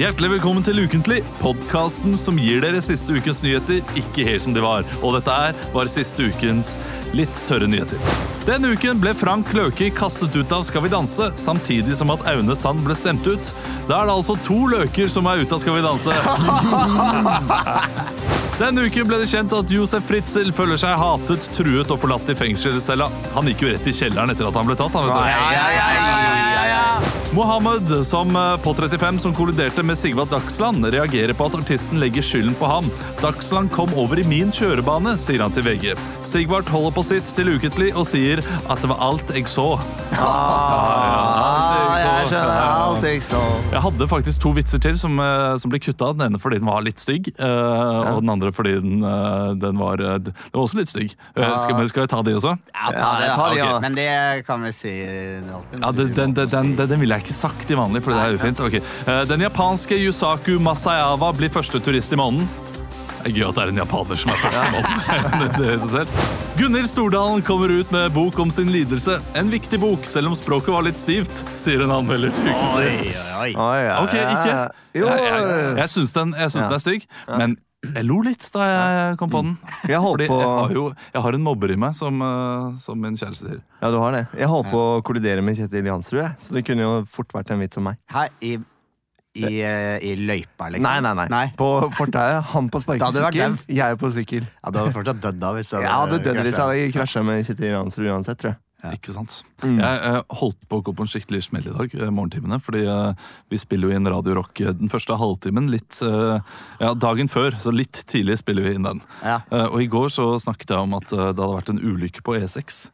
Hjertelig velkommen til Ukentlig, podkasten som gir dere siste ukens nyheter ikke helt som de var. Og dette er var siste ukens litt tørre nyheter. Denne uken ble Frank Løke kastet ut av Skal vi danse, samtidig som at Aune Sand ble stemt ut. Da er det altså to løker som er ute av Skal vi danse. Denne uken ble det kjent at Josef Fritzel føler seg hatet, truet og forlatt i fengselscella. Han gikk jo rett i kjelleren etter at han ble tatt. Han, vet du. Mohammed, som eh, på 35, som kolliderte med Sigvald Dagsland, reagerer på at artisten legger skylden på ham. Dagsland kom over i min kjørebane, sier han til VG. Sigvard holder på sitt til ukentlig og sier at det var alt jeg så. Ah, jeg skjønner alt jeg så. Jeg hadde faktisk to vitser til som, eh, som ble kutta. Den ene fordi den var litt stygg, eh, og den andre fordi den, eh, den, var, eh, den var også litt stygg. Eh, skal, men skal jeg ta de også? Ja, ta Ja, det, jeg tar det, da. Men det kan vi si alltid. Ja, den, den, den, den, den ville jeg ikke sagt i vanlig, for det er ufint. Ok. Eh, Den japanske Yusaku Masayawa blir første turist i måneden. Det er gøy at det er en japaner som er førstemann. Gunhild Stordalen kommer ut med bok om sin lidelse. En viktig bok, selv om språket var litt stivt, sier en anmelder til Oi, Ukentlig. oi, oi. Oi, Ok, ikke? Jeg, jeg, jeg syns den, den er stygg, men jeg lo litt da jeg kom på den. jeg Fordi jeg har jo jeg har en mobber i meg, som, eh, som min kjæreste sier. Ja, du har det. Jeg holdt på å kollidere med Kjetil Jansrud, så det kunne jo fort vært en vits om meg. Her i, i, eh, løypa, liksom? Nei, nei, nei. På fortauet. Han på sparkesykkel, jeg på sykkel. Ja, Du hadde fortsatt dødd da. Hvis du Jeg hadde dødd hvis jeg hadde krasja med Kjetil Jansrud uansett, tror jeg. Ikke sant? Mm. Jeg eh, holdt på å gå på en skikkelig smell i dag, eh, morgentimene. Fordi uh, vi spiller jo inn Radio Rock den første halvtimen litt uh, Ja, dagen før, så litt tidlig spiller vi inn den. Ja. Uh, og i går så snakket jeg om at det hadde vært en ulykke på E6.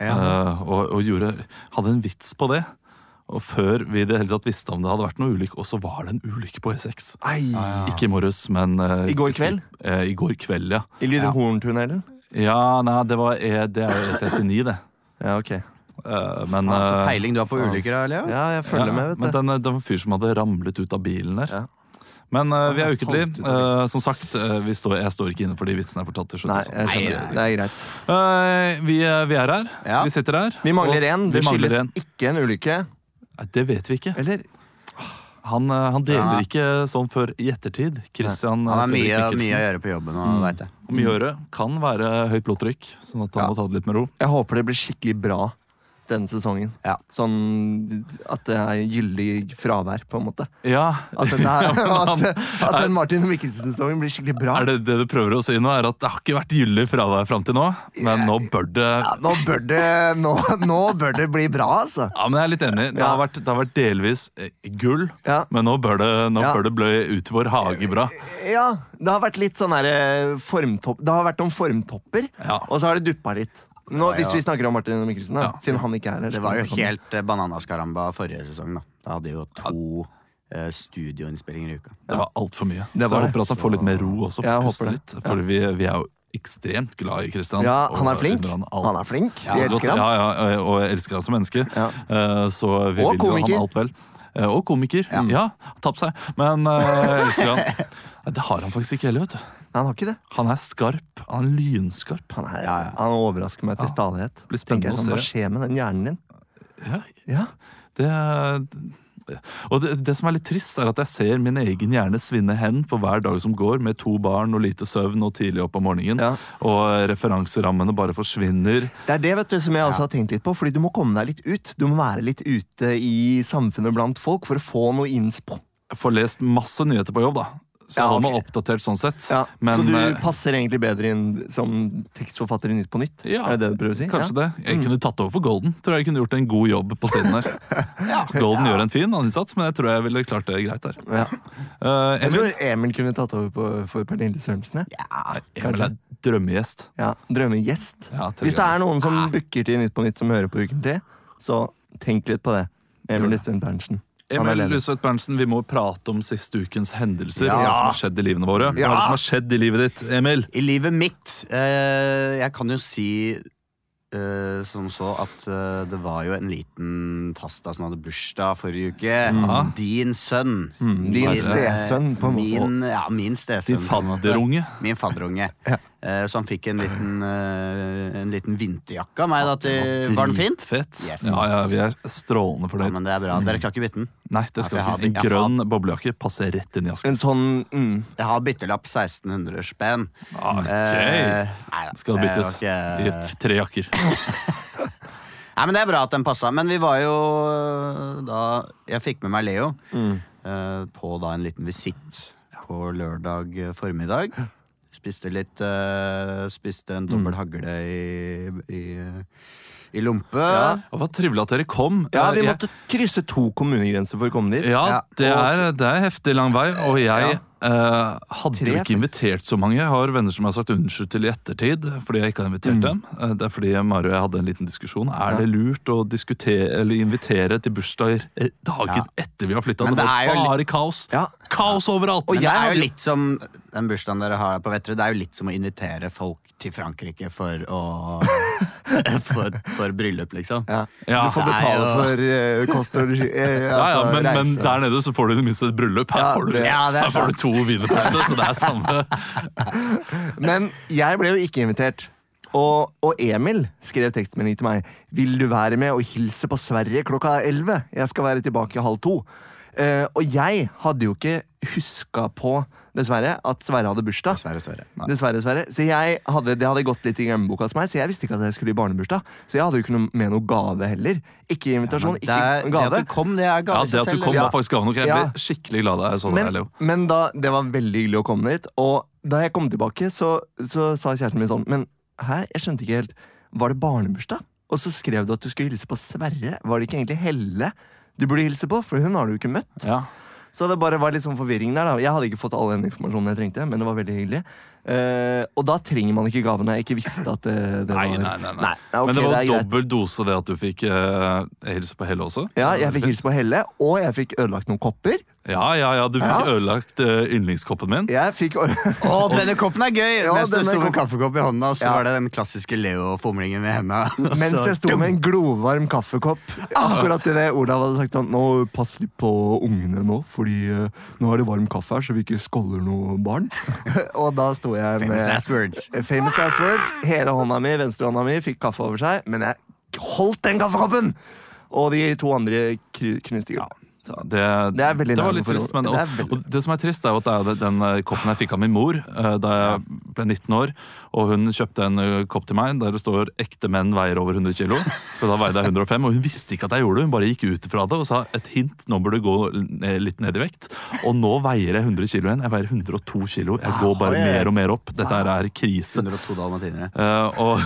Ja. eh, og og gjorde, hadde en vits på det. Og før vi det hele tatt visste om det hadde vært noe ulykke, og så var det en ulykke på E6. Ei. Ikke i morges, men uh, I går kveld? Uh, I går kveld, ja. I Lydhorntunnelen? Horntunnelen? Ja, nei, det, var, E- det er jo E39, det. Ja, ok. Eh, men Faen, Så peiling du har på ulykker, da, Leo? Ja, jeg følger Ja, med, vet du. den, det var en fyr som hadde ramlet ut av bilen der. Ja. Men uh, vi er ukentlig. Eh, som sagt, uh, vi står, jeg står ikke inne for de vitsene jeg fortalte til slutt. Nei, altså. jeg skjønner. Nei, Det er greit. Eh, vi, vi er her. Ja. Vi sitter her. Vi mangler én. Det mangler skyldes ikke en ulykke. Det vet vi ikke. Eller? Han, eh, han deler Ja. ikke sånn før i ettertid. Christian Han har eh, mye, mye å gjøre på jobben nå, vet jeg. Og mye å gjøre. Kan være høyt blodtrykk, sånn at han Ja. må ta det litt med ro. Jeg håper det blir skikkelig bra denne sesongen. Ja. Sånn at det er gyldig fravær, på en måte. Ja, At den, er, at, at den Martin Mikkelsen-sesongen blir skikkelig bra. Er det det du prøver å si nå, er at det har ikke vært gyldig fravær fram til nå, men nå bør det Ja, nå, bør det, nå, nå bør det bli bra, altså. Ja, men jeg er litt enig. Det har vært, det har vært delvis eh, gull, Ja. men nå bør det, nå bør det bli ut vår hage bra. Ja, det har vært litt sånn der, eh, formtopp Det har vært noen formtopper, Ja. og så har det duppa litt. Nå, Ja, Hvis vi snakker om Martin Mikkelsen, da, Ja. siden han ikke er her. Det var jo helt eh, bananaskaramba forrige sesong, da. Da hadde jo to eh, studioinnspillinger i uka. Det var altfor mye. Det så jeg håper at han får litt mer ro også. Jeg For håper puste det. litt, for vi, vi er jo ekstremt glad i Christian. Ja, han er flink. Han. Han er flink. Vi elsker ham. Ja, ja, og jeg elsker han som menneske. Ja. Eh, Så vi Og vil jo komiker. han alt vel. Og komiker. Ja, tapt seg. Men jeg elsker han. Det har han faktisk ikke heller, vet du. Nei, han har ikke det. Han er skarp. Han er lynskarp. Han, er, Ja, ja. han overrasker meg til Ja. stadighet. Blir Tenker spennende jeg å sånn, Hva skjer med den hjernen din? Ja, Ja, Det, og det, det som er litt trist, er at jeg ser min egen hjerne svinne hen på hver dag som går, med to barn og lite søvn og tidlig opp om morgenen. Ja. Og referanserammene bare forsvinner. Det er det vet du, som jeg også har tenkt litt på, fordi du må komme deg litt ut. Du må være litt ute i samfunnet blant folk for å få noe innspo. Får lest masse nyheter på jobb, da. Så Ja, holder meg ok. oppdatert sånn sett. Ja, Men så du eh, passer egentlig bedre inn som tekstforfatter i Nytt på Nytt? Ja, er det det du prøver å si? kanskje ja? det. Jeg kunne tatt over for Golden. Tror jeg kunne gjort en god jobb på siden her. Golden gjør en fin innsats, men jeg tror jeg ville klart det greit der. Ja. Emil, Jeg tror Emil kunne tatt over på, for Pernille Sørensen. Ja, Emil er drømmegjest. Ja, Drømmegjest. Ja, Hvis det er noen som booker til Nytt på Nytt som hører på Ukentlig, så tenk litt på det. Emil Lystuen Berntsen. Er Emil. Luseth Berntsen, vi må prate om siste ukens hendelser. Ja. Hva som har skjedd i livene våre. Hva er Ja. det som har skjedd i livet ditt, Emil? I livet mitt eh, Jeg kan jo si eh, som så at eh, det var jo en liten Tasta som hadde bursdag forrige uke. Mm. Din sønn. Mm, din eh, stesønn, på en måte. Min, ja, min stesønn. Din fadderunge. Min fadderunge. Eh, Så han fikk en liten, eh, en liten vinterjakke av meg. Da, til, var den fint? Fett. Yes. Ja, ja, vi er strålende Ja, men det er bra. Dere skal ikke bytte den? Nei, det skal Ja, ikke. En En har- grønn boblejakke passer rett inn i asken. En sånn mm, Jeg har byttelapp 1600 spenn. Ok. Eh, nei da, Skal det det byttes ikke- i tre jakker. Nei, men Det er bra at den passa. Men vi var jo øh, da Jeg fikk med meg Leo eh, på da en liten visitt på lørdag eh, formiddag. Spiste litt uh, Spiste en dobbel hagle i, i, i lompe. Og Hva trivelig at dere kom. Ja, vi måtte krysse to kommunegrenser for å komme dit. Ja, Ja, det er, det er heftig lang vei, og jeg eh, hadde Tre, ikke invitert så mange. Jeg har venner som har sagt unnskyld til i ettertid fordi jeg ikke har invitert Mm. dem. Eh, det er fordi Mari og jeg hadde en liten diskusjon. Er det lurt å eller invitere til bursdager dagen Ja. etter vi har flytta? Det det var er jo bare kaos. Ja. Kaos overalt! Og Men jeg det er jo- litt som den bursdagen dere har der på Vetterud. Det er jo litt som å invitere folk til Frankrike for å for, for bryllup, liksom. Ja. Ja. Du får betale jo- for uh, kost og regi. eh, ja, ja, altså, men, men der nede så får du i det minste et bryllup. Her Ja, får du, det- Ja, det er her får du to wienerpølser, så det er samme. Men jeg ble jo ikke invitert. Og, og Emil skrev tekstmelding til meg. Vil du være med og hilse på Sverige klokka 11? Jeg skal være tilbake halv to. Eh, og jeg hadde jo ikke huska på, dessverre, at Sverre hadde bursdag. Dessverre, Sverre. Dessverre, Sverre. Så jeg hadde, Det hadde gått litt i glemmeboka hos meg, så jeg visste ikke at jeg skulle i barnebursdag. Så jeg hadde jo ikke noe, med noe gave heller. Ikke invitasjon, Det, er, ikke det gave. at du kom, det er Ja, gave ja, Det at du kom, Ja. var faktisk gave nok. Jeg Ja. ble skikkelig glad da jeg så det. Men, Leo. men da, det var veldig hyggelig å komme dit. Og da jeg kom tilbake, så, så sa kjæresten min sånn Men hæ, jeg skjønte ikke helt. Var det barnebursdag? Og så skrev du at du skulle hilse på Sverre. Var det ikke egentlig Helle du burde hilse på? For hun har du ikke møtt. Ja. Så det bare var litt sånn forvirring der. da Jeg hadde ikke fått all den informasjonen jeg trengte, men det var veldig hyggelig. Eh, og da trenger man ikke gavene. Jeg ikke visste at det, det Nei, var nei, nei. nei. ok, Men det var greit. dobbel dose det at du fikk uh, hilse på Helle også. Ja, jeg fikk hilse på Helle, og jeg fikk ødelagt noen kopper. Ja, ja, ja, du fikk Ja. ødelagt uh, yndlingskoppen min. Jeg fikk Å, denne koppen er gøy! Ja, Mens du sto med kaffekopp i hånda, så Ja. var det den klassiske Leo-fomlingen med henda. Mens jeg sto med en glovarm kaffekopp. Akkurat det Olav hadde sagt Nå pass litt på ungene nå, fordi uh, nå er det varm kaffe her, så vi ikke skåller noe barn. og da sto jeg Famous med last words. Famous last word. Hele hånda mi, venstrehånda mi, fikk kaffe over seg, men jeg holdt den kaffekoppen! Og de to andre knuste knuste ikke. Så. Det, Det er veldig det var litt trist. Men, det og, veldig- og det som er trist, er at det er den eh, koppen jeg fikk av min mor eh, da jeg ble 19 år. Og hun kjøpte en eh, kopp til meg der det står 'ekte menn veier over 100 kilo'. Så da veide jeg 105, og hun visste ikke at jeg gjorde det. Hun bare gikk ut fra det og sa et hint, nå bør du gå litt ned i vekt. Og nå veier jeg 100 kilo igjen. Jeg veier 102 kilo. Jeg går bare mer og mer opp. Dette er krise. 102 dalmatinere. Eh, og,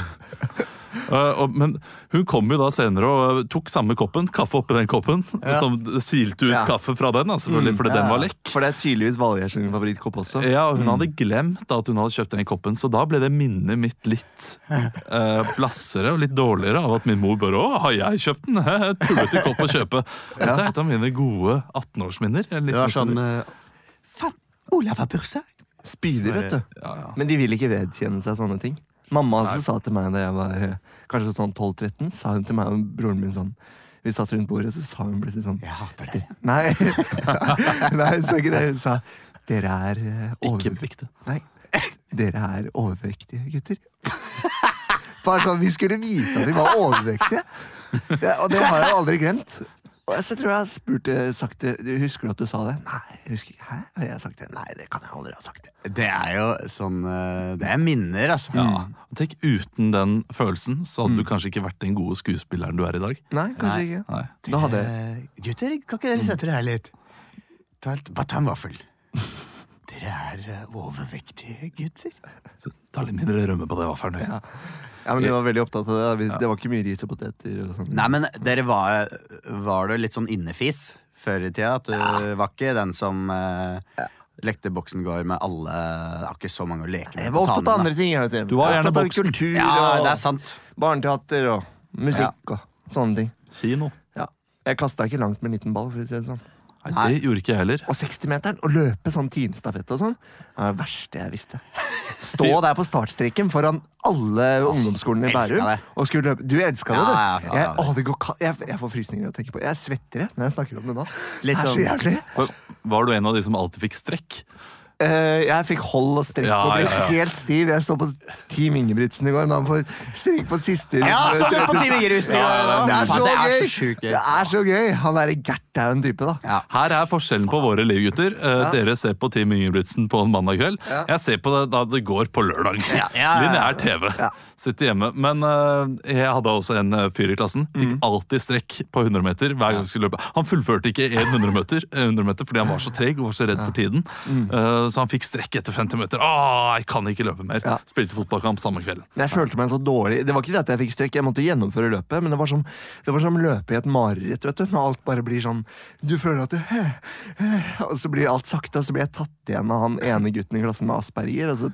eh, og, men hun kom jo da senere og tok samme koppen, kaffe oppi den koppen, som silte ut Ja. kaffe fra den, da, selvfølgelig, fordi den var lekk. For det er tydeligvis Valgjørs favorittkopp også. Ja, og Hun hadde glemt da at hun hadde kjøpt den koppen, så da ble det minnet mitt litt eh, blassere og litt dårligere av at min mor bare 'Å, har jeg kjøpt den?' Tullete kopp å kjøpe. Dette er et av mine gode 18-årsminner. Det var sånn uh, Faen, Olav har bursdag! Spydig, vet du. ja, ja. Men de vil ikke vedkjenne seg sånne ting. Mamma også sa til meg da jeg var eh, kanskje sånn 12-13, sa hun til meg og broren min sånn Vi satt rundt bordet, så sa hun plutselig sånn Jeg hater dere. Nei, nei hun sa ikke det. Hun sa dere er eh, overvektige. Nei, dere er overvektige gutter. Bare sånn, Vi skulle vite at vi var overvektige. Ja, og det har jeg aldri glemt. Og så tror jeg jeg spurte spurt eh, sagt det Husker du at du sa det? Nei, husker ikke. Hæ? Har jeg sagt det? Nei, det kan jeg aldri ha sagt. det Det er jo sånn uh, Det er minner, altså. Ja. Og Tenk, Uten den følelsen så hadde du kanskje ikke vært den gode skuespilleren du er i dag. Nei, kanskje Nei. ikke. Nei. Da hadde jeg Eh, Gutter, kan ikke dere sette dere her litt? Ta, bare ta en vaffel. Dere er eh, overvektige gutter. Så ta litt mindre rømme på det vaffelen. Ja. Ja, men Du var veldig opptatt av det. da. Det var ikke mye ris og poteter. og. Nei, men dere var, var du litt sånn innefis før i tida? At du var ikke den som eh, lekte boksengård med alle Det var ikke så mange å leke med. Jeg var opptatt av andre ting. Jeg, vet du. Du var gjerne opptatt av kultur. Ja, og det er sant. barneteater og musikk og sånne ting. Kino. Ja. Jeg kasta ikke langt med en liten ball. for å si det sånn. Nei, det gjorde ikke jeg heller. Og 60-meteren, å løpe sånn tiendestafett og sånn, er det verste jeg visste. Stå der på startstreken foran alle ungdomsskolene i Bærum og skulle løpe. Du elska det, du. Ja, ja, ja. Jeg, å, det jeg, jeg får frysninger av å tenke på Jeg svetter jeg, når jeg snakker om det nå. Litt det er så sånn- jævlig. Var- Var du en av de som alltid fikk strekk? Eh, jeg fikk hold og strekk Ja, og ble ja, ja. helt stiv. Jeg så på Team Ingebrigtsen i går, når han får strekk på siste Ja, så du på Team Ingebrigtsen i går, Det er så Ja, det er så gøy! Det er så gøy! Han derre Gert er jo en type, da. Ja. Her er forskjellen på våre liv, gutter. Eh, Dere ser på Team Ingebrigtsen på en mandag kveld. Jeg ser på det da det går på lørdag. Ja, ja, ja. Lineær TV. Sitter hjemme. Men eh, jeg hadde også en fyr i klassen. Fikk alltid strekk på 100 meter hver gang vi skulle løpe. Han fullførte ikke en 100 meter, eh, 100 meter fordi han var så treg og var så redd for tiden. Så han fikk strekk etter 50 meter. Åh, jeg kan ikke løpe mer. Ja. Spilte fotballkamp samme kveld. Men jeg følte meg så dårlig. Det var ikke det at jeg fikk strekk, jeg måtte gjennomføre løpet, men det var som, det var som løpe i et mareritt, vet du. Når alt bare blir sånn Du føler at du Og så blir alt sakte, og så blir jeg tatt igjen av han ene gutten i klassen med asperger. Og så,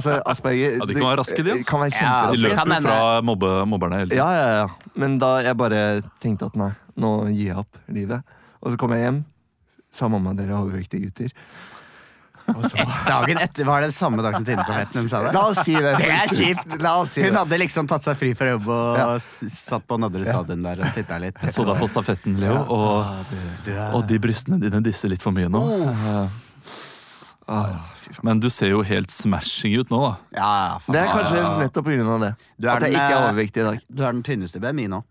altså, asperger Ja, de kan være raske, de, altså. Kan være Ja, De løper jo fra mobbe, mobberne hele tiden. Ja, ja, ja. Men da jeg bare tenkte at nei, nå gir jeg opp livet. Og så kom jeg hjem, sa mamma dere er overvektige gutter. Og så, Dagen etter var det samme dag som Tinnestafetten hun sa det. la oss si det. Det er kjipt! La oss si Hun hadde liksom tatt seg fri fra jobb og Ja. satt på Nadderud stadion der og titta litt. Jeg så deg på stafetten, Leo, og, og de brystene dine disser litt for mye nå. Oh. Eh, Men du ser jo helt smashing ut nå, da. Ja. Det er kanskje nettopp pga. det. Du er At jeg den, ikke er eh, overvektig i dag. Du er den tynneste BMI nå.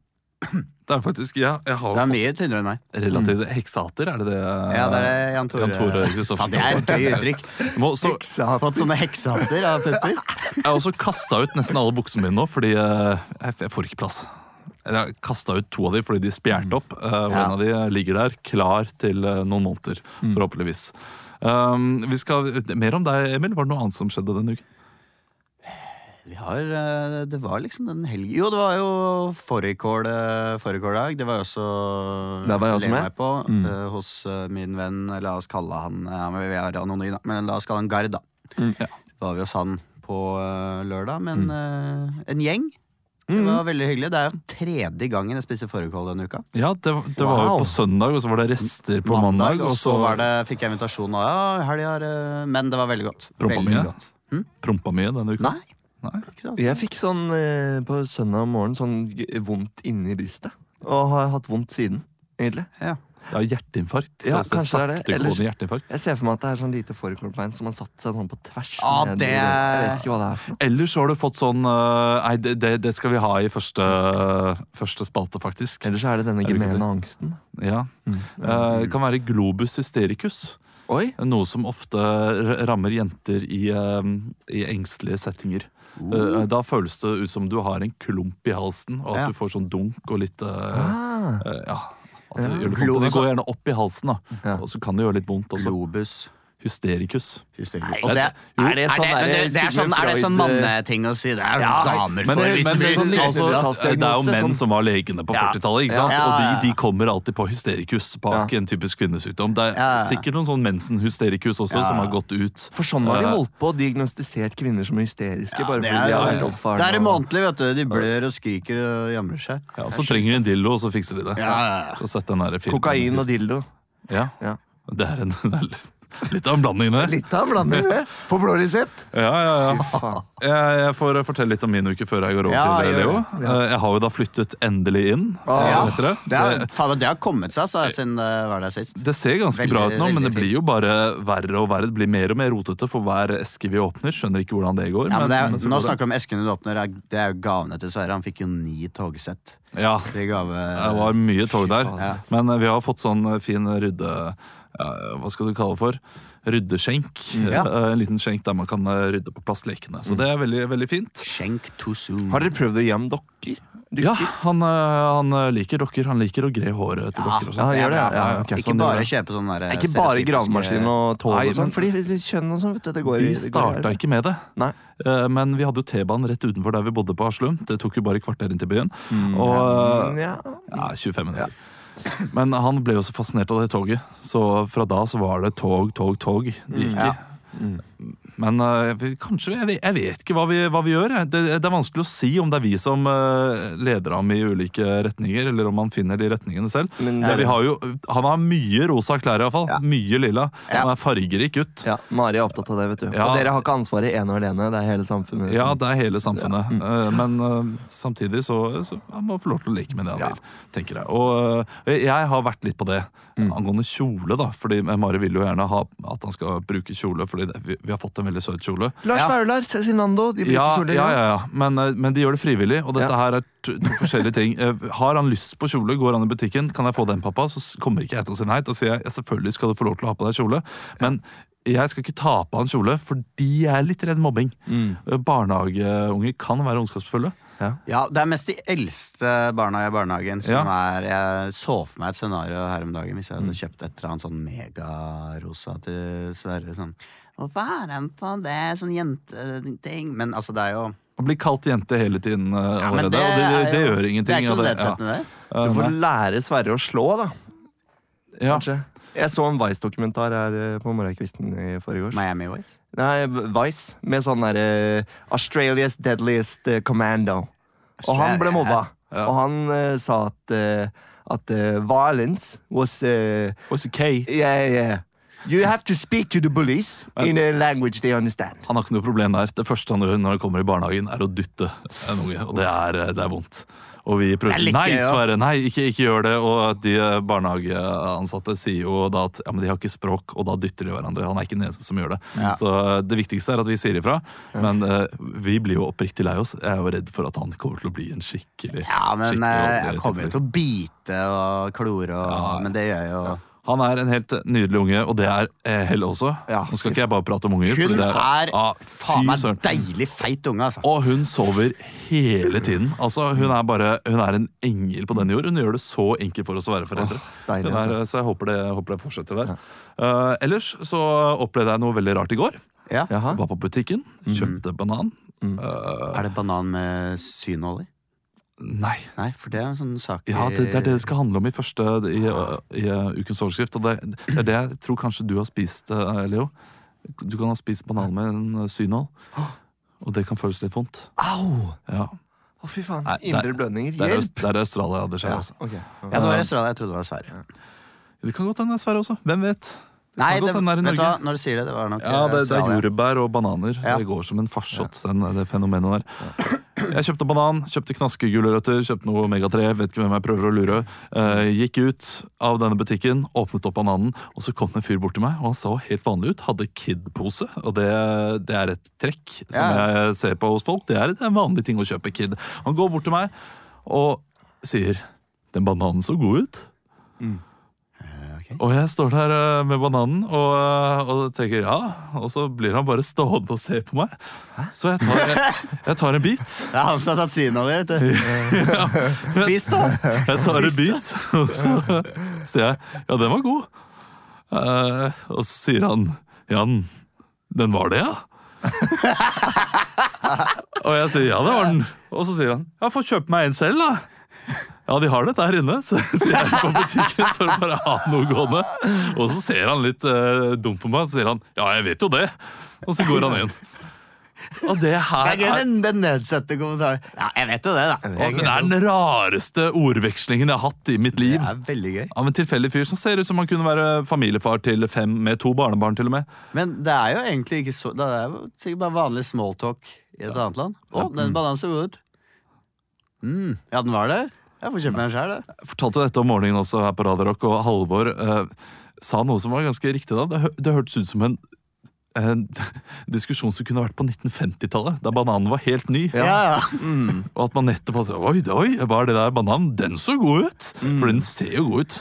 Det er faktisk, ja, Jeg har Det er mye tynnere enn meg. relativt Heksater, er det det? Ja, det er det Jan Tore, Jan Tore Kristoffersen. Faen, Det er et gøy uttrykk. Må, så. Fått sånne heksehatter av pupper. jeg har også kasta ut nesten alle buksene mine nå, fordi eh, jeg, jeg får ikke plass. Eller jeg kasta ut to av de fordi de spjærte opp. eh, og Ja. en av de ligger der klar til eh, noen måneder, forhåpentligvis. Um, vi skal, mer om deg, Emil. Var det noe annet som skjedde denne uken? Vi har, eh, Det var liksom den helgen Jo, det var jo fårikål eh, fårikåldag. Det var jo også Der var jeg også med. meg på eh, hos eh, min venn La oss kalle han ja, men Vi er anonyme, men la oss kalle han Gard, da. Ja. Var vi hos han på eh, lørdag, men eh, en gjeng. Det var veldig hyggelig. Det er jo tredje gangen jeg spiser fårikål denne uka. Ja, det, det var jo på søndag, og så var det rester på mandag. og så var det, fikk jeg invitasjon, og ja, helga er eh, Men det var veldig godt. Prompa Veldig mye? godt. Hm? prompa mye denne uka. Nei. Nei. Jeg fikk sånn eh, på søndag morgen sånn g- vondt inni brystet. Og har hatt vondt siden, egentlig. Ja. Det er hjerteinfarkt. Ja, Altså, kanskje det er det. saktegående Ellers- hjerteinfarkt. Jeg ser for meg at det er sånn lite fårikålbein som har satt seg sånn på tvers. Ah, ned i- det- Jeg vet ikke hva det er for noe. Ellers har du fått sånn øh, Nei, det, det, det skal vi ha i første, første spalte, faktisk. Ellers er det denne det ikke gemene det? angsten. Ja. Eh, Det kan være globus hystericus. Oi! Noe som ofte r- rammer jenter i, eh, i engstelige settinger. Eh, Da føles det ut som du har en klump i halsen, og at Ja. du får sånn dunk og litt eh, Ah, eh, Ja. At det, det går gjerne opp i halsen, da. Og så kan det gjøre litt vondt. Også. Globus. Hystericus. Hysterikus. Altså, det. Er det sånn det, det er sånn, er det sånn manneting å si? Det er Ja, damer Men, for men, men, men det, altså, det er jo menn som var legene på 40-tallet. ikke sant? Ja, Og de, de kommer alltid på hysterikus bak Ja. en typisk kvinnesykdom. Det er Ja, ja. sikkert noen sånn mensen-hysterikus også Ja. som har gått ut. For sånn har de Eh, holdt på og diagnostisert kvinner som hysteriske. bare det fordi er, de har det oppfaren. Det er og- månedlig, vet du. De blør og skriker og jamrer seg. Ja, så trenger vi en dildo, og så fikser de det. Ja, ja, ja. Så sett den. Kokain og dildo. Ja. Ja. Det er, en, det er litt av en blanding, det. Litt av en blanding, det. På blå resept. Ja, ja, ja. Jeg, jeg får fortelle litt om min uke før jeg går over Ja, til Leo. det. Eh, Jeg har jo da flyttet endelig inn. Ja. det. Det, er, faen, det har kommet seg så, siden det var der sist. Det ser ganske Veldig, bra ut nå, men det blir jo bare verre og verre. Det blir mer og mer rotete for hver eske vi åpner. Skjønner ikke hvordan det går. Ja, men det er, men nå går snakker du om esken du åpner. Det er jo gavene til Sverre. Han fikk jo ni togsett. Ja, Det gave det var mye tog der. Ja. Men eh, vi har fått sånn fin rydde... Ja, hva skal du kalle det for? Ryddeskjenk. Ja. Eh, En liten skjenk der man kan eh, rydde på plass lekene. Så det er veldig, veldig fint. Skjenk too soon. Har dere prøvd å gjemme dokker? Dykker? Ja, han, eh, han liker dokker. Han liker å gre håret til Ja, dokker. og Ja, han gjør det, ja. ja. Ikke Sånn bare kjøpe sånn der Ikke bare gravemaskin og tog Nei, og sånn, fordi kjønn og sånn, vet du, det går i De starta ikke med det. Nei. Eh, Men vi hadde jo T-banen rett utenfor der vi bodde på Haslum. Det tok jo bare kvarter inn til byen. Og Mm, ja. ja, 25 minutter. Men han ble jo så fascinert av det toget, så fra da så var det tog, tog, tog det gikk i. Ja. Men uh, kanskje, jeg jeg vet ikke hva vi, hva vi gjør. Det, det er vanskelig å si om det er vi som uh, leder ham i ulike retninger, eller om han finner de retningene selv. Men Men vi har jo, han har mye rosa klær i hvert fall. Ja. Mye lilla. Ja. Han er fargerik gutt. Ja, Mari er opptatt av det, vet du. Ja. Og dere har ikke ansvaret ene og alene, det er hele samfunnet. Ja, det er hele samfunnet. Eh, Men eh, samtidig så, så han må få lov til å leke med det han Ja. vil. tenker Jeg Og jeg har vært litt på det angående kjole. da Fordi Mari vil jo gjerne ha at han skal bruke kjole, fordi vi det. Vi, vi har fått en veldig søt kjole. Lars Ja. Vaular, Cezinando, de bruker Ja, kjoler. ja, ja, ja. Men, eh, men de gjør det frivillig, og dette Ja. her er to, to forskjellige ting. Eh, Har han lyst på kjole, går han i butikken, kan jeg få den, pappa? Så kommer ikke jeg til å si nei. Da sier jeg ja, selvfølgelig skal du få lov til å ha på deg kjole, men jeg skal ikke ta på han kjole fordi jeg er litt redd mobbing. Mm. Eh, Barnehageunger kan være ondskapsfulle. Ja, det er mest de eldste barna i barnehagen som Ja. er Jeg så for meg et scenario her om dagen hvis jeg hadde kjøpt et eller annet sånn megarosa til Sverre. Sånn Hvorfor er han på det? Sånn jenteting. Men altså, det er jo Å bli kalt jente hele tiden eh, ja, det, det, det, det er gjør ingenting. Det er ikke noe det- ja. Eh, Du får lære Sverre å slå, da. Ja. Kanskje. Jeg så en Vice-dokumentar her eh, på morgenkvisten i forgårs. Miami Vice. Nei, Vice, med sånn derre Australias Deadliest Commando. Commando. Og han ble mobba. Ja. Og han uh, sa at, uh, at eh, violence was eh, Og så Kay, Yeah, yeah. You have to speak to the bullies in a language they understand. han har ikke noe problem der. Det første han gjør når han kommer i barnehagen, er å dytte en unge. Og det er, eh, det er vondt. Og vi er Nei. Sverre, nei, ikke, ikke gjør det. Og de eh, barnehageansatte sier jo da at ja, men de har ikke språk, og da dytter de hverandre. Han er ikke den eneste som gjør det. Ja. Så eh, det viktigste er at vi sier ifra. Men uh, vi blir jo oppriktig lei oss. Jeg er jo redd for at han kommer til å bli en skikkelig Ja, men skikkelig jeg kommer jo til å bite og klore og Ja. Men det gjør jeg jo Han er en helt nydelig unge, og det er eh, Helle også. Ja. Nå skal ikke jeg bare prate om unger. Hun det er Ah, faen meg deilig feit unge, altså. Og hun sover hele tiden. Altså, hun er bare Hun er en engel på denne jord. Hun gjør det så enkelt for oss å være foreldre. deilig, er, så jeg håper det, håper det fortsetter der. Eh, ellers så opplevde jeg noe veldig rart i går. Ja. Var på butikken, kjøpte banan. Er det banan med synåler? Nei. Nei, for det er en sånn sak Ja, det, det er det det skal handle om i første i, i, ukens overskrift. Og det, det er det jeg tror kanskje du har spist, eh, Leo. Du kan ha spist banan med en synål. Og det kan føles litt vondt. Au! Ja. Å, fy faen. Nei, Indre blødninger. Det er, Hjelp! det er Australia det skjer, Ja, altså. ok. Ja, det var Australia. Jeg trodde det var Sverige. Det kan godt hende det er Sverige også. Hvem vet? Nei, det, det vet du hva, når du sier det, det var nok Ja, det, det er jordbær og bananer. Ja. Det går som en farsott, den, det fenomenet der. Jeg kjøpte banan, kjøpte knaskegulrøtter, kjøpte noe Omega-3, vet ikke hvem jeg prøver å lure. Eh, gikk ut av denne butikken, åpnet opp bananen, og så kom det en fyr bort til meg, og han så helt vanlig ut. Hadde Kid-pose, og det, det er et trekk som Ja. jeg ser på hos folk. Det er en vanlig ting å kjøpe Kid. Han går bort til meg og sier 'Den bananen så god ut'. ok. Og jeg står der eh, med bananen og, eh, og tenker ja, og så blir han bare stående og se på meg. Så jeg tar, jeg, jeg tar en bit. Det er han som har tatt synet av det, vet du. Spis, da! Jeg tar en bit, og så sier jeg ja, den var god. Uh, og så sier han Jan, den var det, ja? og jeg sier ja, det var den. Og så sier han ja, få kjøpe meg en selv, da. Ja, de har det der inne, så sier jeg på butikken for å bare ha noe gående. Og så ser han litt uh, dumt på meg, og så sier han ja, jeg vet jo det. Og så går han inn. Og det Det her er gøy, er den, nedsettende kommentaren. Ja, jeg vet jo det, da. og det er den rareste ordvekslingen jeg har hatt i mitt liv. Det er veldig gøy. Av en tilfeldig fyr som ser ut som han kunne være familiefar til fem med to barnebarn. til og med Men det er jo egentlig ikke så Det er jo sikkert bare vanlig smalltalk i et annet land. Å, den balansen god ut. Mm, ja, den var det. Jeg får kjøpe meg en sjæl, det. Jeg fortalte dette om morgenen også her på Radio Rock, og Halvor eh, sa noe som var ganske riktig da. Det, det hørtes ut som en, en diskusjon som kunne vært på 1950-tallet, da bananen var helt ny. Ja, ja. Og at man nettopp hadde sagt Oi, oi, hva er det der bananen? Den så god ut! For den ser jo god ut.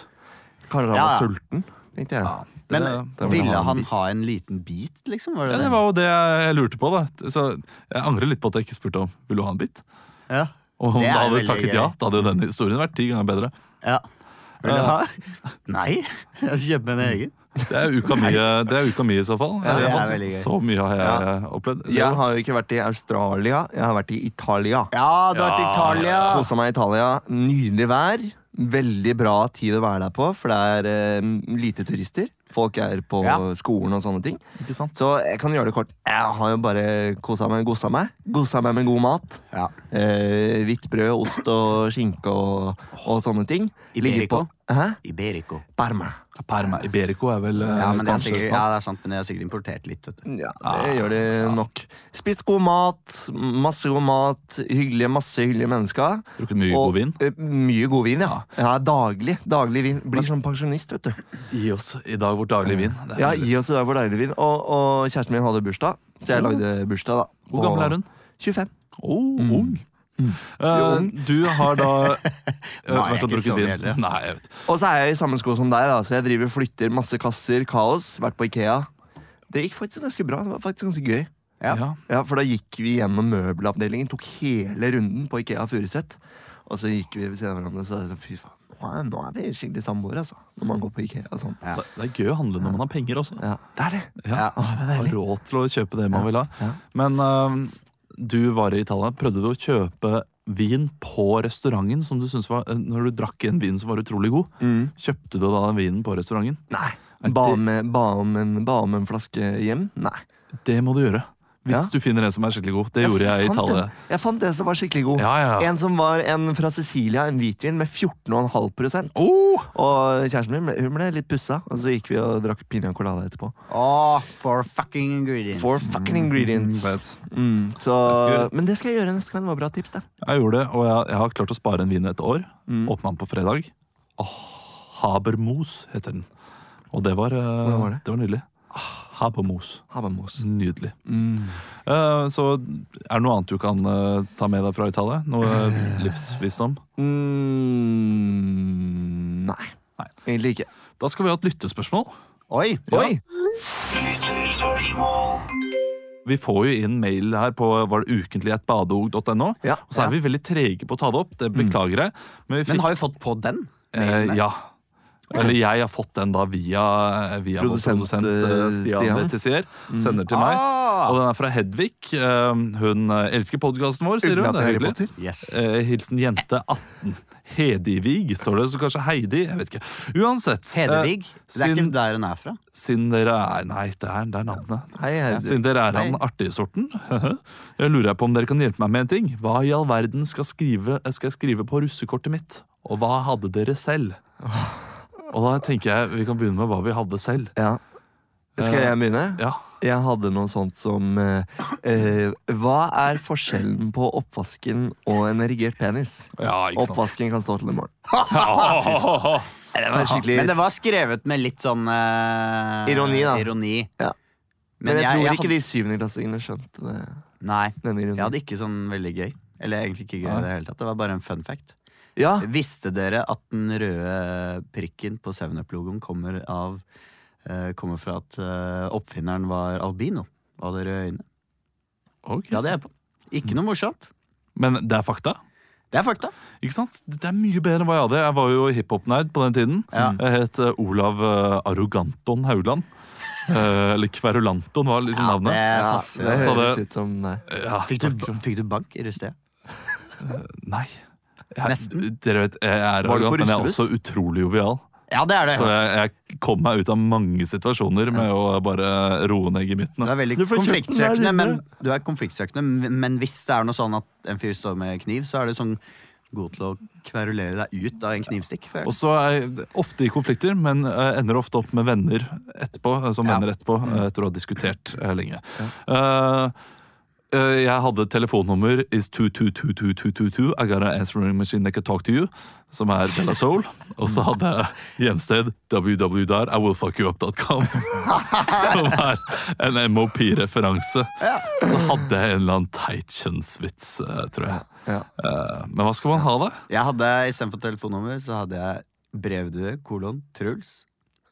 Kanskje han Ja, var sulten, tenkte jeg. Men Det- det ville han, han ha en liten bit, liksom? Var det Ja, det var jo det jeg lurte på. da Så Jeg angrer litt på at jeg ikke spurte om Vil du ha en bit. Ja. Og om Det du hadde takket gøy. ja, da hadde jo denne historien vært ti ganger bedre. ja. Vil du ha? Nei, jeg skal kjøpe meg en egen. Det er uka mi, det er uka mi i så fall. Ja, det er veldig gøy. Så mye har jeg opplevd. Jeg har jo ikke vært i Australia, jeg har vært i Italia. Ja, du har vært i Italia. Kosa meg i Italia. Nydelig vær. Veldig bra tid å være der på, for det er eh, lite turister. Folk er på Ja. skolen og sånne ting. Ikke sant? Så jeg kan gjøre det kort. Jeg har jo bare kosa meg, gossa meg. Gossa meg med god mat. Ja. Eh, hvitt brød, ost og skinke og, og sånne ting. Ligger på- Hæ? Iberico. Parma. Parma Iberico er vel eh, Ja, men det er sikkert, ja, det er sant, men det er sikkert importert litt. vet du. Ja, det gjør de nok. Spist god mat, masse god mat, hyggelige, masse hyggelige mennesker. Drukket mye god vin. Uh, mye god vin, ja. ja. Daglig. Daglig vin. Blir som pensjonist, vet du. Gi oss i dag vårt daglige vin. Ja. Gi oss i dag vår daglige vin. Og, og kjæresten min hadde bursdag, så jeg lagde bursdag, da. Hvor gammel er hun? 25. Oh, ung. Eh, Uh, du har da uh, Nå er jeg og ikke så vin. eldre. Nei, jeg vet. Og så er jeg i samme sko som deg, da, så jeg driver flytter masse kasser. Kaos. Vært på Ikea. Det gikk faktisk ganske bra. Det var faktisk ganske gøy. Ja. Ja. Ja, For da gikk vi gjennom møbelavdelingen, tok hele runden på Ikea Furuset. Og så gikk vi ved siden av hverandre og sa fy faen, nå er, er vi skikkelig samboere, altså. Når man går på Ikea sånn. Ja. Det, det er gøy å handle når man har penger også. Ja, det er det. Ja. Ja. Har råd til å kjøpe det man vil ha. Ja. Men eh, du var i Italia. Prøvde du å kjøpe vin på restauranten som du syntes var eh, Når du drakk en vin som var utrolig god, Mm. kjøpte du da den vinen på restauranten? Nei. Nei, Ba om, ba, om en, ba om en flaske hjem? Nei. Det må du gjøre. Hvis Ja. du finner en som er skikkelig god. Det gjorde jeg i tallet Italia. en. Jeg fant en som var skikkelig god. Ja, ja. En som var en fra Sicilia, en hvitvin med 14,5% Oh! Og kjæresten min ble, hun ble litt pussa, og så gikk vi og drakk piña colada etterpå. Oh, for fucking ingredients. For fucking ingredients. Mm. Mm, så, men det skal jeg gjøre neste gang. Det var bra tips, det. Jeg gjorde det, og jeg, jeg har klart å spare en vin et år. Mm. Åpna den på fredag. Oh, Habermos heter den. Og det var, eh, var det? det var nydelig. Habermos. Habermos. Nydelig. Mm. Uh, så er det noe annet du kan uh, ta med deg fra Italia? Noe livsvisdom? Mm, nei. Nei. Egentlig ikke. Da skal vi ha et lyttespørsmål. Oi! Oi! Vi får jo inn mail her på var det ukentlig.badeog.no. Ja. Og så er vi veldig trege på å ta det opp. Det beklager jeg. Men vi fikk Men har vi fått på den? Mailen? Eh, ja. Eller jeg har fått den da via, via Produsent, produsent eh, eh, Stian Stian. Letizier. Sender til meg. Ah! Og den er fra Hedvig. Eh, Hun elsker podkasten vår, sier hun. Det er hyggelig. Yes. Hilsen jente 18. Hedivig, står det. Så kanskje Heidi? Jeg vet ikke. Uansett. eh, Det er sin, ikke der hun er fra? siden dere er Nei, det er, det er navnet. Hei. Siden dere er av den artige sorten, jeg lurer jeg på om dere kan hjelpe meg med en ting. Hva i all verden skal, skrive, skal jeg skrive på russekortet mitt? Og hva hadde dere selv? Og da tenker jeg vi kan begynne med hva vi hadde selv. Ja. Skal jeg begynne? Ja, Jeg hadde noe sånt som eh, eh, Hva er forskjellen på oppvasken og en erigert penis? ja ikke sant. Oppvasken kan stå til i morgen. Ja. Det var skikkelig Men det var skrevet med litt sånn eh, Ironi, da. ironi. Ja. Men jeg, jeg- tror jeg ikke hadde- de syvendeklassingene skjønte det. Nei. Jeg hadde ikke sånn veldig gøy. Eller egentlig ikke gøy i det hele tatt. Det var bare en fun fact. Ja, Visste dere at den røde prikken på 7up-logoen kommer av eh, Kommer fra at eh, oppfinneren var albino og hadde røde øyne? Ja, Det er på. Ikke noe morsomt. Men det er fakta. Det er fakta. Ikke sant? Det er mye bedre enn hva jeg hadde. Jeg var jo hiphop-nerd på den tiden. Ja. Jeg het eh, Olav eh, Arroganton Haugland. Eh, eller Kverulanton var liksom Ja, navnet. det ja det høres ut som nei. Ja, Fikk, du, fikk du bank i russetida? Nei. Nesten. Dere vet, jeg er arrogant, men jeg er også utrolig jovial. Ja, det er det. Så jeg, jeg kom meg ut av mange situasjoner med å bare roe ned Du er veldig Du konfliktsøkende, men, du er konfliktsøkende, men hvis det er noe sånn at en fyr står med kniv, så er du sånn god til å kverulere deg ut av en knivstikk. Og så er jeg ofte i konflikter, men eh, ender ofte opp med venner etterpå. eh, Som Ja. venner etterpå, eh, etter å ha diskutert lenge. Ja. eh, jeg hadde telefonnummer is 222222. I got an answering machine that can talk to you. Som er Bella Soul. Og så hadde jeg hjemsted www.iwillfuckyouup.com. Som er en MOP-referanse. Så hadde jeg en eller annen teit kjønnsvits, eh, tror jeg. Eh, men hva skal man ha, da? Jeg hadde, Istedenfor telefonnummer så hadde jeg brevdue, kolon, Truls.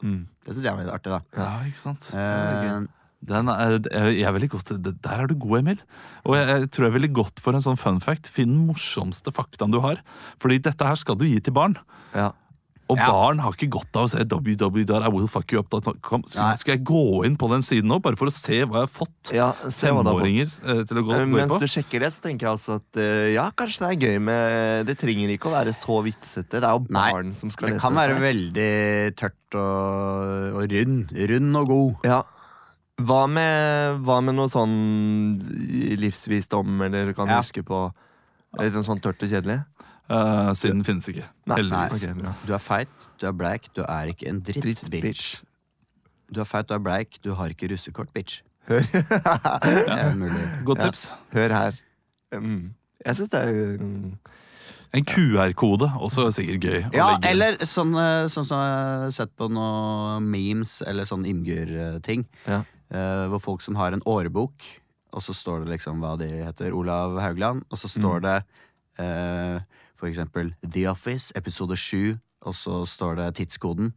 Mm. Det syns jeg var litt artig, da. Ja, ikke sant? Eh, Den er, jeg er godt, Der er du god, Emil. Og jeg, jeg tror jeg er veldig godt for en sånn fun fact. Finn den morsomste faktaen du har. Fordi dette her skal du gi til barn. Ja. Og Ja. barn har ikke godt av å se www.iwillfuckyoup.com. Nei. skal jeg gå inn på den siden nå, bare for å se hva jeg har fått ja, se hva det har fått. femåringer eh, til å gå, Eh, gå inn Mens på? du sjekker det, så tenker jeg altså at eh, ja, kanskje det er gøy med Det trenger ikke å være så vitsete. Det er jo Nei, barn som skal det lese kan være veldig tørt og, og rund. Rund og god. Ja. Hva med, hva med noe sånn livsvisdom, eller kan du Ja. huske på litt sånn tørt og kjedelig? Uh, siden finnes ikke. Nei, Heldigvis. ok, bra. Du er feit, du er bleik, du er ikke en dritt, Dritt, bitch. bitch. Du er feit, du er bleik, du har ikke russekort, bitch. Det er mulig. Godt tips. Hør her. Mm. Jeg syns det er mm, En QR-kode, også sikkert gøy. å Ja, legge inn. eller sånn, eh, sånn som jeg har sett på noen memes eller sånn Imgur-ting. Ja. Eh, hvor folk som har en årebok, og så står det liksom hva de heter. Olav Haugland. Og så står det eh, for eksempel The Office, episode 7, og så står det tidskoden.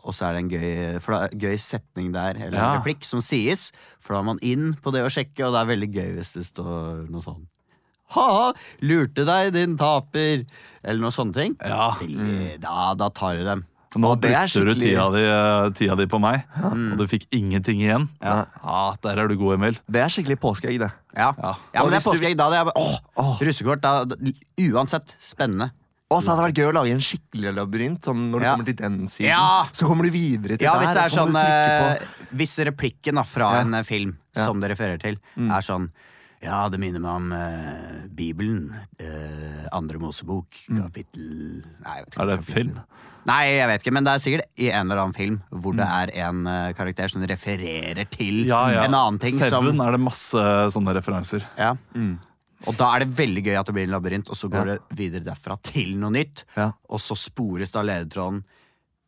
Og så er det en gøy, er gøy setning der, eller en replikk, som sies. For da er man inn på det å sjekke, og det er veldig gøy hvis det står noe sånn. Ha-ha, lurte deg, din taper! Eller noe sånne ting. Ja. Da, da tar du dem. Nå er brukte du tida di, eh, tida di på meg, og du fikk ingenting igjen. Ja. Ja, Der er du god, Emil. Det er skikkelig påskeegg, det. Ja, Ja. ja men det er påskeegg. Da Det er, åh, Åh. russekort. Da, uansett, spennende. Og så hadde det vært gøy å lage en skikkelig labyrint. Sånn når du Ja. kommer til den siden. Ja. Så kommer du videre til Ja, der. hvis det er så sånn du på- eh, Hvis replikken da, fra Ja. en eh, film Ja. som det refererer til, er sånn Ja, det minner meg om uh, Bibelen. Uh, andre Mosebok, kapittel Nei, jeg vet ikke. Er det kapittel. film? Nei, jeg vet ikke, men det er sikkert i en eller annen film hvor det er en uh, karakter som refererer til Ja, ja. en annen ting Seven som er det masse sånne referanser. ja. Og da er det veldig gøy at det blir en labyrint, og så går det videre derfra til noe nytt. Ja. Og så spores da ledetråden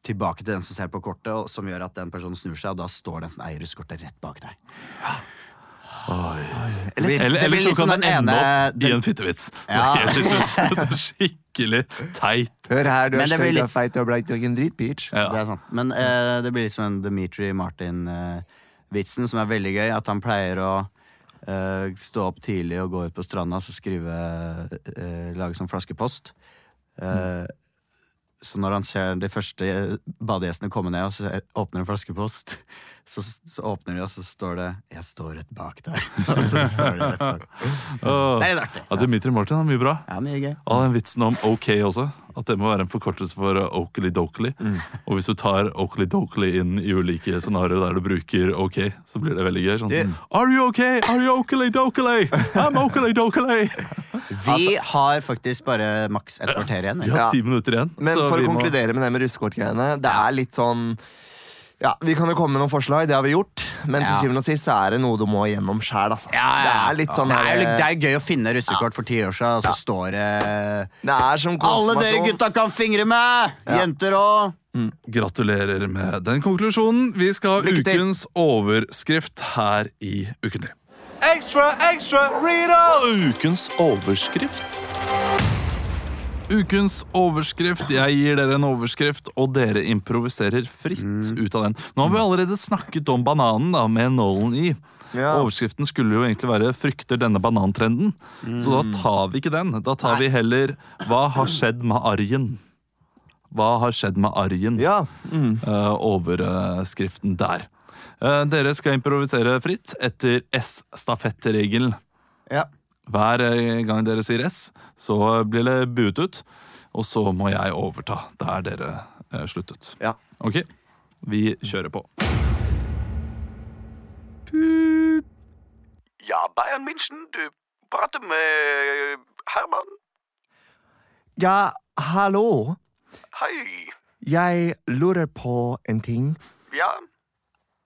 tilbake til den som ser på kortet, og som gjør at den personen snur seg, og da står den som eier russekortet rett bak deg. Det Eller, eller blir så kan den ende ene- opp i en fittevits. Ja. Skikkelig teit. Hør her, du er stygg, litt- feit, er bleik, er en dritbitch. Ja. Det er sant. Men uh, det blir litt sånn Dimitri Martin-vitsen, som er veldig gøy. At han pleier å uh, stå opp tidlig og gå ut på stranda og skrive eh, Lage sånn flaskepost. Eh, Så når han ser de første badegjestene komme ned og så åpner en flaskepost, så, så åpner de, og så står det 'Jeg står rett bak der'. og så står det rett bak. Det er litt artig. Ja, Dimitri Martin har mye bra. Ja, mye gøy. Og den vitsen om OK også. At det må være en forkortelse for Oakley Dokley. Og hvis du tar Oakley Dokley inn i ulike scenarioer der du bruker OK, så blir det veldig gøy. Sånn, Du- Are you OK? Are you Oakley Dokley? I'm Oakley Dokley! Vi har faktisk bare maks et kvarter igjen. Vi har Ja. ti minutter igjen. Men så for vi å må- konkludere med det med russekortgreiene, det er litt sånn ja, Vi kan jo komme med noen forslag, det har vi gjort. Men til Ja. syvende og sist så er det noe du må gjennom sjæl. Altså. Ja, ja, Det ja. er litt sånn det, er, jo det er gøy å finne russekort for ti år siden, og så står det Det er som Alle dere gutta kan fingre med! Jenter òg! Gratulerer med den konklusjonen. Vi skal ha ukens overskrift her i Ukentlig. Ekstra, ekstra, Rita! Ukens overskrift. Ukens overskrift. Jeg gir dere en overskrift, og dere improviserer fritt ut av den. Nå har vi allerede snakket om bananen da, med nålen i. Ja. Overskriften skulle jo egentlig være 'frykter denne banantrenden'. Så da tar vi ikke den. Da tar vi heller 'hva har skjedd med arjen'? Hva har skjedd med arjen? Ja. Mm. Uh, overskriften der. Uh, dere skal improvisere fritt etter S-stafettregelen. Ja. Hver eh, gang dere sier S, så blir det buet ut. Og så må jeg overta der dere eh, sluttet. ja. Ok, vi kjører på. Ja, Bayern München, du prater med Herman. Ja, hallo. Hei. Jeg lurer på en ting. Ja,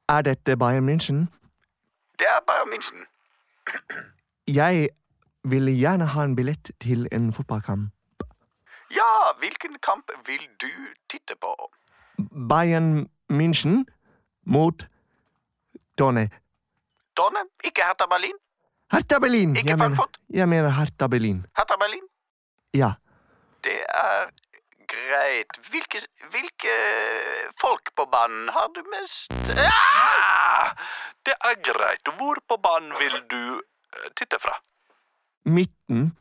Er dette Bayern München? det er Bayern München. Jeg vil gjerne ha en billett til en fotballkamp. Ja, hvilken kamp vil du titte på? Bayern München mot Donne. Donne, ikke Hertha Berlin? Hertha Berlin! Ikke Jeg mener, jeg mener Hertha Berlin. Hertha Berlin? Ja. Det er greit. Hvilke, hvilke folk på banen har du mest ah! Det er greit. Hvor på banen vil du eh, titte fra? Midten.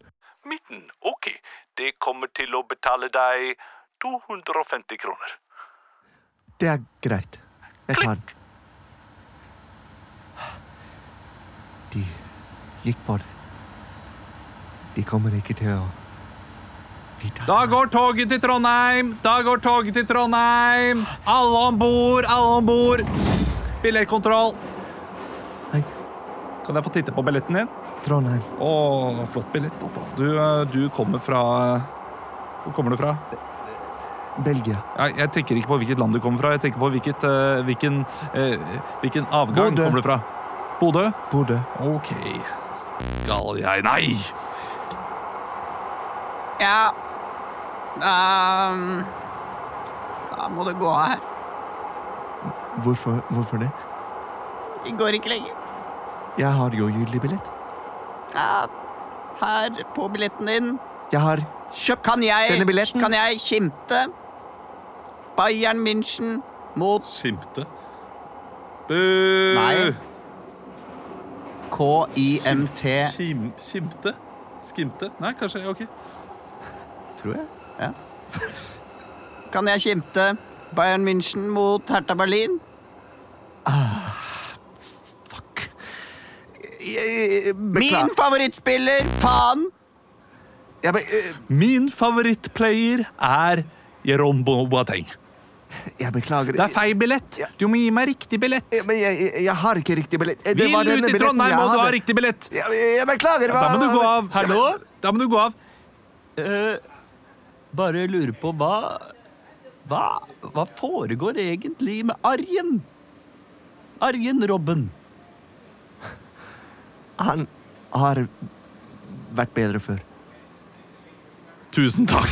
Midten. Ok. Det kommer til å betale deg 250 kroner. Det er greit. Jeg tar den. De gikk på det. De kommer ikke til å Da går toget til Trondheim! Da går toget til Trondheim! Alle om bord, alle om bord! Billettkontroll. Hei, Kan jeg få titte på billetten din? Trondheim. Å, flott billett. Du, eh, du kommer fra Hvor kommer du fra? Belgia. Jeg, jeg tenker ikke på hvilket land du kommer fra. Jeg tenker på hvilket, eh, hvilken, eh, hvilken avgang Bodø. kommer du fra. Bodø? Bodø. Ok. Skal jeg Nei! Ja um, Da må det gå her. Hvorfor, hvorfor det? Vi går ikke lenger. Jeg har jo gyldig billett. Ja, her på billetten din Jeg har kjøpt kan jeg, denne billetten. kan jeg skimte Bayern München mot Skimte. Bu! Nei. KIMT, Kim, kimte? Skimte? Nei, kanskje. Ok. tror jeg. Ja. Kan jeg skimte Bayern München mot Hertha Berlin? Fuck. Min favorittspiller! Faen! be, uh, Min favorittplayer er Jerome Boateng. jeg beklager. Det er feil billett. Du må gi meg riktig billett. Jeg, men jeg, jeg, jeg har ikke riktig billett. Det Vil ut du til Trondheim, og du ha riktig billett. Jeg, jeg beklager. Da må du gå av. Hallo? Da må du gå av. Uh, bare lurer på hva, hva Hva foregår egentlig med Arjen? Arjen Robben. Han har vært bedre før. Tusen takk.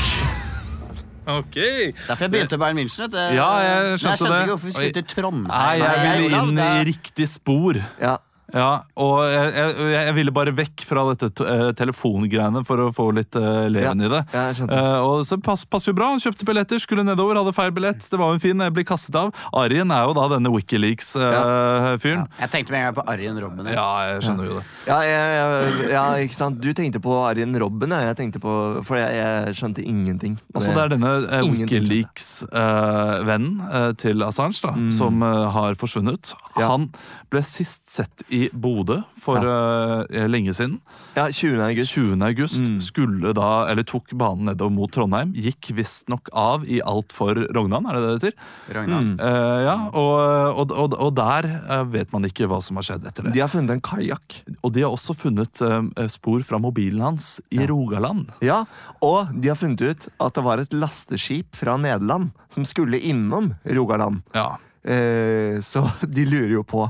Ok. Derfor jeg begynte Bayern München. vet du. Ja, jeg skjønte jeg skjønte det. ikke hvorfor vi skulle til Trondheim. Nei, jeg ville inn i riktig spor. Ja. Ja, og jeg, jeg, jeg ville bare vekk fra dette eh, telefongreiene for å få litt uh, leven Ja, i det. ja, uh. Eh, og så pass, passer jo bra. Han kjøpte billetter, skulle nedover, hadde feil billett. Det var jo en fin, jeg ble kastet av. Arjen er jo da denne Wikileaks-fyren. Jeg tenkte med en gang på Arjen Robben. ja. jeg skjønner jo det. Ja, jeg, jeg, ja, ikke sant? Du tenkte på Arjen Robben, ja. jeg tenkte på For jeg, jeg skjønte ingenting. Altså, det er denne uh, Wikileaks-vennen eh, til Assange da, som eh, har forsvunnet. Mm. Ja. Han ble sist sett i Bodø for eh, lenge siden. Ja, 20. august. 20. august Mm. skulle da, eller tok banen nedover mot Trondheim. Gikk visstnok av i alt for Rognan, er det det det heter? Mm. Uh, ja, og, og, og, og der eh, vet man ikke hva som har skjedd etter det. De har funnet en kajakk. Og de har også funnet eh, spor fra mobilen hans i Rogaland. Ja, og de har funnet ut at det var et lasteskip fra Nederland som skulle innom Rogaland. Ja. Eh, så de lurer jo på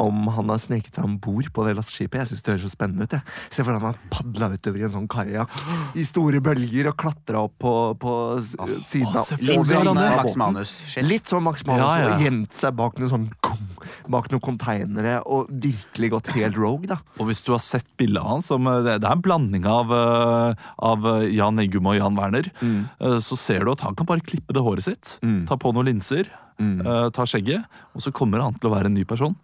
om han har sneket seg om bord på det lasteskipet. Jeg synes det høres så spennende ut. Jeg. Se for deg han har padla utover i en sånn kajakk i store bølger og klatra opp på, på oh, siden av båten. Litt sånn han eh, det? Max Manus. Litt sånn Max Manus Ja, ja. og gjemt seg bak noen sånn Bak noen konteinere og virkelig gått helt rogue, da. Og hvis du har sett bildet av han, som, eh, det, er en blanding av, eh, av eh, Jan Eggum og Jan Werner, mm. så ser du at han kan bare klippe det håret sitt, ta på noen linser, eh, ta skjegget, og så kommer han til å være en ny person.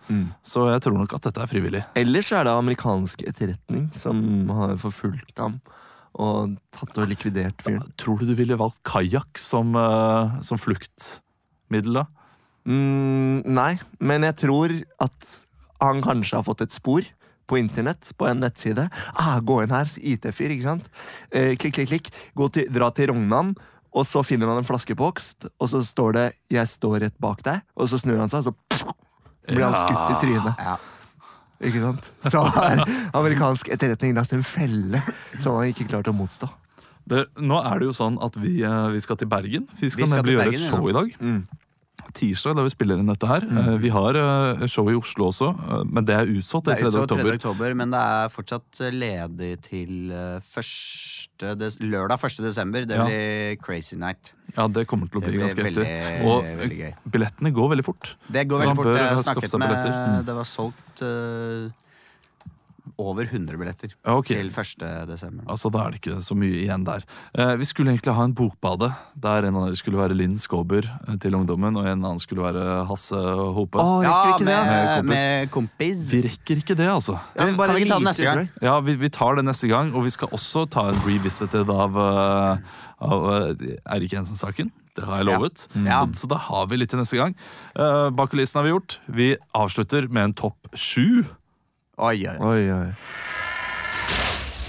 Så jeg tror nok at dette er frivillig. Ellers er det amerikansk etterretning som har forfulgt ham og tatt og likvidert fyren. Tror du du ville valgt kajakk som, uh, som fluktmiddel da? Mm, nei, men jeg tror at han kanskje har fått et spor på internett, på en nettside. Ah, gå inn her, IT-fyr, ikke sant? Eh, klikk, klikk, klikk. Gå til, dra til Rognan, og så finner han en flaskepokst, og så står det 'Jeg står rett bak deg', og så snur han seg, og så blir han skutt i trynet. Ja. Ikke sant? Så har amerikansk etterretning lagt en felle som han ikke klarte å motstå. Det, nå er det jo sånn at vi, eh, vi skal til Bergen. Vi skal, Vi skal nemlig gjøre Bergen, et show i dag. Tirsdag, da vi spiller inn dette her. Mm. Vi har eh, show i Oslo også, eh, men det er utsolgt. Det er er 3. Utsatt, 3. oktober. men det er fortsatt eh, ledig til eh, lørdag 1. desember. Det Ja. blir Crazy Night. Ja, det kommer til å bli ganske veldig, heftig. Og eh, veldig billettene går veldig fort. Det går veldig fort. Jeg snakket med. Mm. Det var solgt eh, over 100 billetter okay. til 1. desember. Altså, Da er det ikke så mye igjen der. Eh, vi skulle egentlig ha en bokbade, der en av dere skulle være Linn Skåber eh, til ungdommen, og en annen skulle være Hasse Hope. Å, Ja, vi ikke det? med, kompis? med kompis. Vi rekker ikke det, altså. Ja, men Kan vi ikke ta det neste gang? Ja, vi, vi tar det neste gang, og vi skal også ta en revisited av, eh, av eh, Eirik Jensen-saken. Det har jeg lovet. Ja. Så, så da har vi litt til neste gang. Uh, bak kulissene har vi gjort. Vi avslutter med en topp sju. Oi, oi. Oi, oi.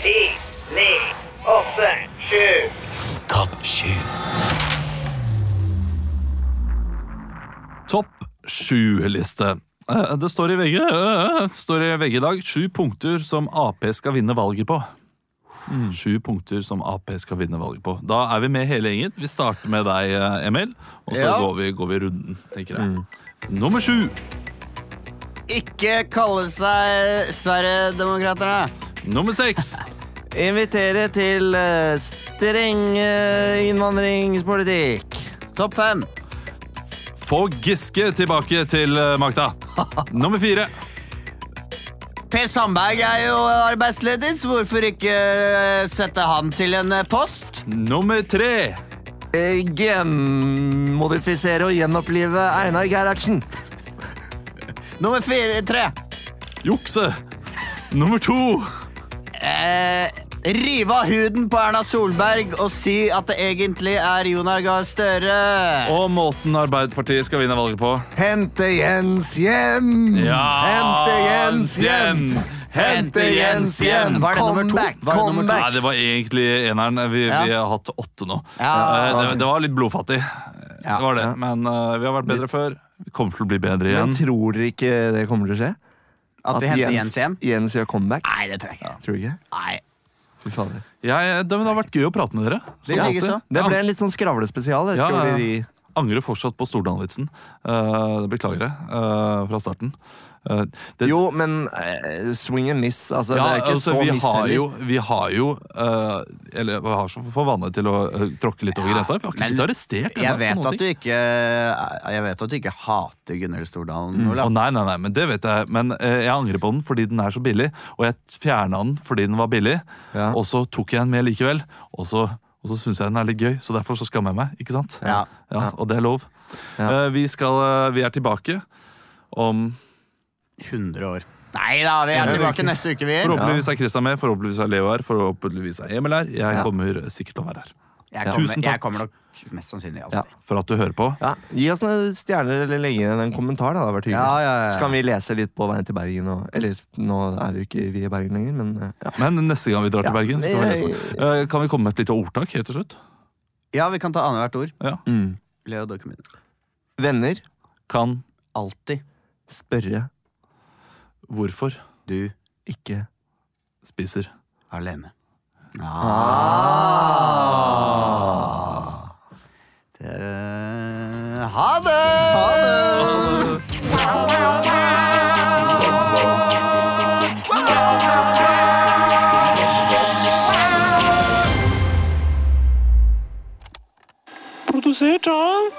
Ti, ni, åtte, sju. Topp sju. Topp sju-liste. Eh, Det står i VG, eh, det står i VG i dag sju punkter som Ap skal vinne valget på. Sju punkter som Ap skal vinne valget på. Da er vi med hele gjengen. Vi starter med deg, eh, Emil. Og så Ja. går, vi, går vi runden, tenker jeg. Nummer sju. Ikke kalle seg Sverigedemokraterna. Nummer seks. Invitere til eh, streng innvandringspolitikk. Topp fem. Få Giske tilbake til eh, makta. Nummer fire. Per Sandberg er jo arbeidsledig, så hvorfor ikke eh, sette han til en eh, post? Nummer tre. Eh, genmodifisere og gjenopplive Einar Gerhardsen. Nummer fire, tre. Jukse. Nummer to. Eh, rive av huden på Erna Solberg og si at det egentlig er Jonar Gahr Støre. Og måten Arbeiderpartiet skal vinne valget på. Hente Jens hjem! Ja, Hente Jens hjem! Hente Jens hjem! Var det nummer to? Comeback, Var det nummer to? Nei, det var egentlig eneren. Vi, Ja. vi har hatt åtte nå. Ja, Eh, det, det var litt blodfattig. Det var det. Men eh, vi har vært bedre før. Vi kommer til å bli bedre igjen. Men tror dere ikke det kommer til å skje? At vi henter Jens hjem? Jens gjør comeback? Nei, det tror jeg ikke. Tror du ikke? Nei. Fy fader. Jeg, det, men det har vært gøy å prate med dere. Det Som ligger så. Det ble en litt sånn skravlespesial. Ja, ja, ja. Angrer fortsatt på Stordalen-vitsen. Eh, det beklager jeg eh, fra starten. Eh, det, Jo, men uh, swing and miss. Altså, ja, det er ikke altså, så vi miss har jo, vi har jo uh, Eller vi har så for vane til å uh, tråkke litt over grensa. Vi har ikke men blitt arrestert. Jeg for vet at du ikke Jeg vet at du ikke hater Gunhild Stordalen, Mm. Olav. nei, nei, nei, men det vet jeg. Men jeg angrer på den fordi den er så billig. Og jeg fjerna den fordi den var billig, Ja. og så tok jeg den med likevel. Og så, og så syns jeg den er litt gøy, så derfor så skammer jeg meg. ikke sant? Ja. Og det er lov. Ja. Vi, skal, vi er tilbake om 100 år. Nei da, vi er tilbake neste uke, vi. Forhåpentligvis er Christian med, forhåpentligvis er Leo her, forhåpentligvis er Emil her. Jeg kommer sikkert til å være her. Jeg Tusen takk. jeg kommer nok mest sannsynlig alltid. Ja. For at du hører på. Ja, Gi oss noen stjerner eller legge inn en kommentar. da, det hadde vært hyggelig. Ja, ja, ja. Så kan vi lese litt på veien til Bergen. Og, eller nå er vi ikke vi i Bergen lenger, men eh, ja. Men neste gang vi drar til Ja, Bergen, så kan vi lese. Eh, Kan vi komme med et lite ordtak helt til slutt? Ja, vi kan ta annethvert ord. Ja. Mm. Leo, begynne. Venner, Kan Alltid spørre, hvorfor du ikke spiser. alene. Ah. Det... Ha det! Ha det! Produsert av